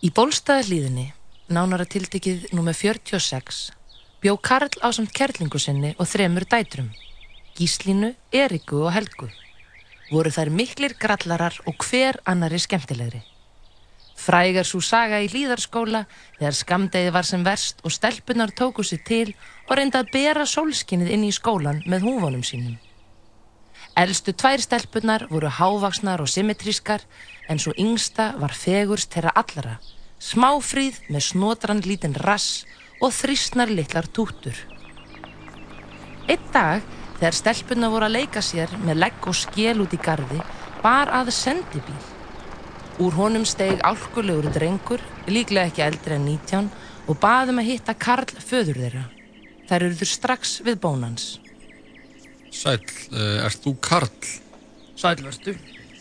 Í bólstaðarlíðinni, nánara tiltekið nr. 46, bjó Karl á samt kerlingu sinni og þremur dætrum, Gíslínu, Eriku og Helgu. Voru þær miklir grallarar og hver annari skemmtilegri. Frægar svo saga í líðarskóla þegar skamdegi var sem verst og stelpunar tóku sér til og reynda að bera sólskinnið inn í skólan með húfonum sínum. Elstu tvær stelpunar voru hávaksnar og symmetrískar en svo yngsta var fegurst þeirra allara, smáfríð með snotran lítinn rass og þrýstnar litlar tútur. Eitt dag, þegar stelpunar voru að leika sér með legg og skil út í gardi, bar að sendibíl. Úr honum steg álkulegur drengur, líklega ekki eldri en 19, og baðum að hitta Karl föður þeirra. Þær eruður strax við bónans. Sæl, uh, ert þú Karl? Sælverstu,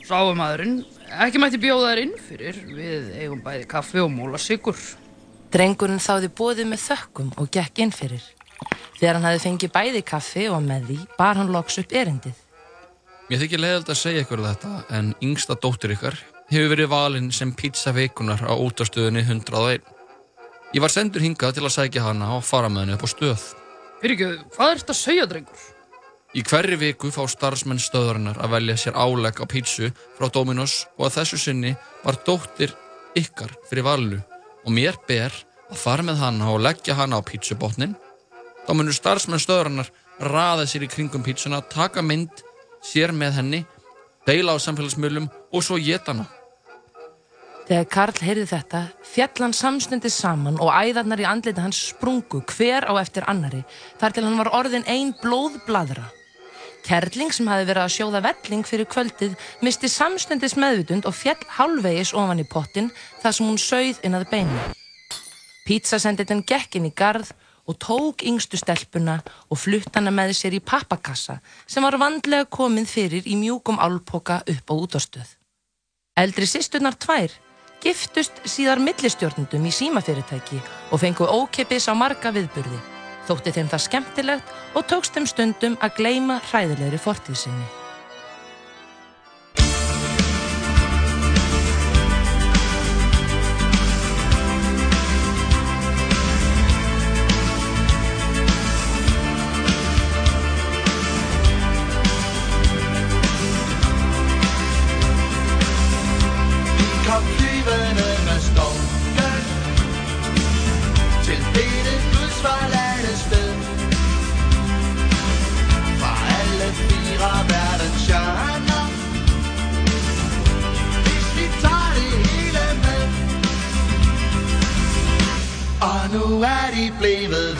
sáumadurinn, ekki mætti bjóða þær inn fyrir, við eigum bæði kaffi og móla sigur. Drengurinn þáði bóðið með þökkum og gekk inn fyrir. Þegar hann hafi fengið bæði kaffi og með því, bar hann loks upp erindið. Mér þykir leiðild að segja ykkur þetta, en yngsta dóttir ykkar hefur verið valinn sem pizza veikunar á útastöðunni 101. Ég var sendur hingað til að sækja hana og fara með henni upp á stöð. Fyrir ekki, hvað er þetta að segja, drengur? Í hverri viku fá starfsmenn stöðarinnar að velja sér álegg á pítsu frá Dominos og að þessu sinni var dóttir ykkar fyrir valinu og mér ber að fara með hana og leggja hana á pítsubotnin. Þá munur starfsmenn stöðarinnar raða sér í kringum pítsuna, taka mynd, sér með henni, deila á samfélagsmiðlum og svo geta hana. Þegar Karl heyrði þetta, fjall hann samstundið saman og æðarnar í andliti hans sprungu hver á eftir annari, þar til hann var orðin ein blóðbladra. Kerling sem hafi verið að sjóða velling fyrir kvöldið misti samstundis meðvutund og fjall hálfvegis ofan í pottin þar sem hún sögð inn að beinu. Pítsasenditinn gekk inn í garð og tók yngstu stelpuna og flutt hana með sér í pappakassa sem var vandlega komið fyrir í mjúkum álpoka upp á útastöð. Eldri sýsturnar tvær giftust síðar millistjórnundum í símafyrirtæki og fengu ókeppis á marga viðburði. Þótti þeim það skemmtilegt og tókst þeim stundum að gleima hræðilegri fortíðsinni. kom fatty flavor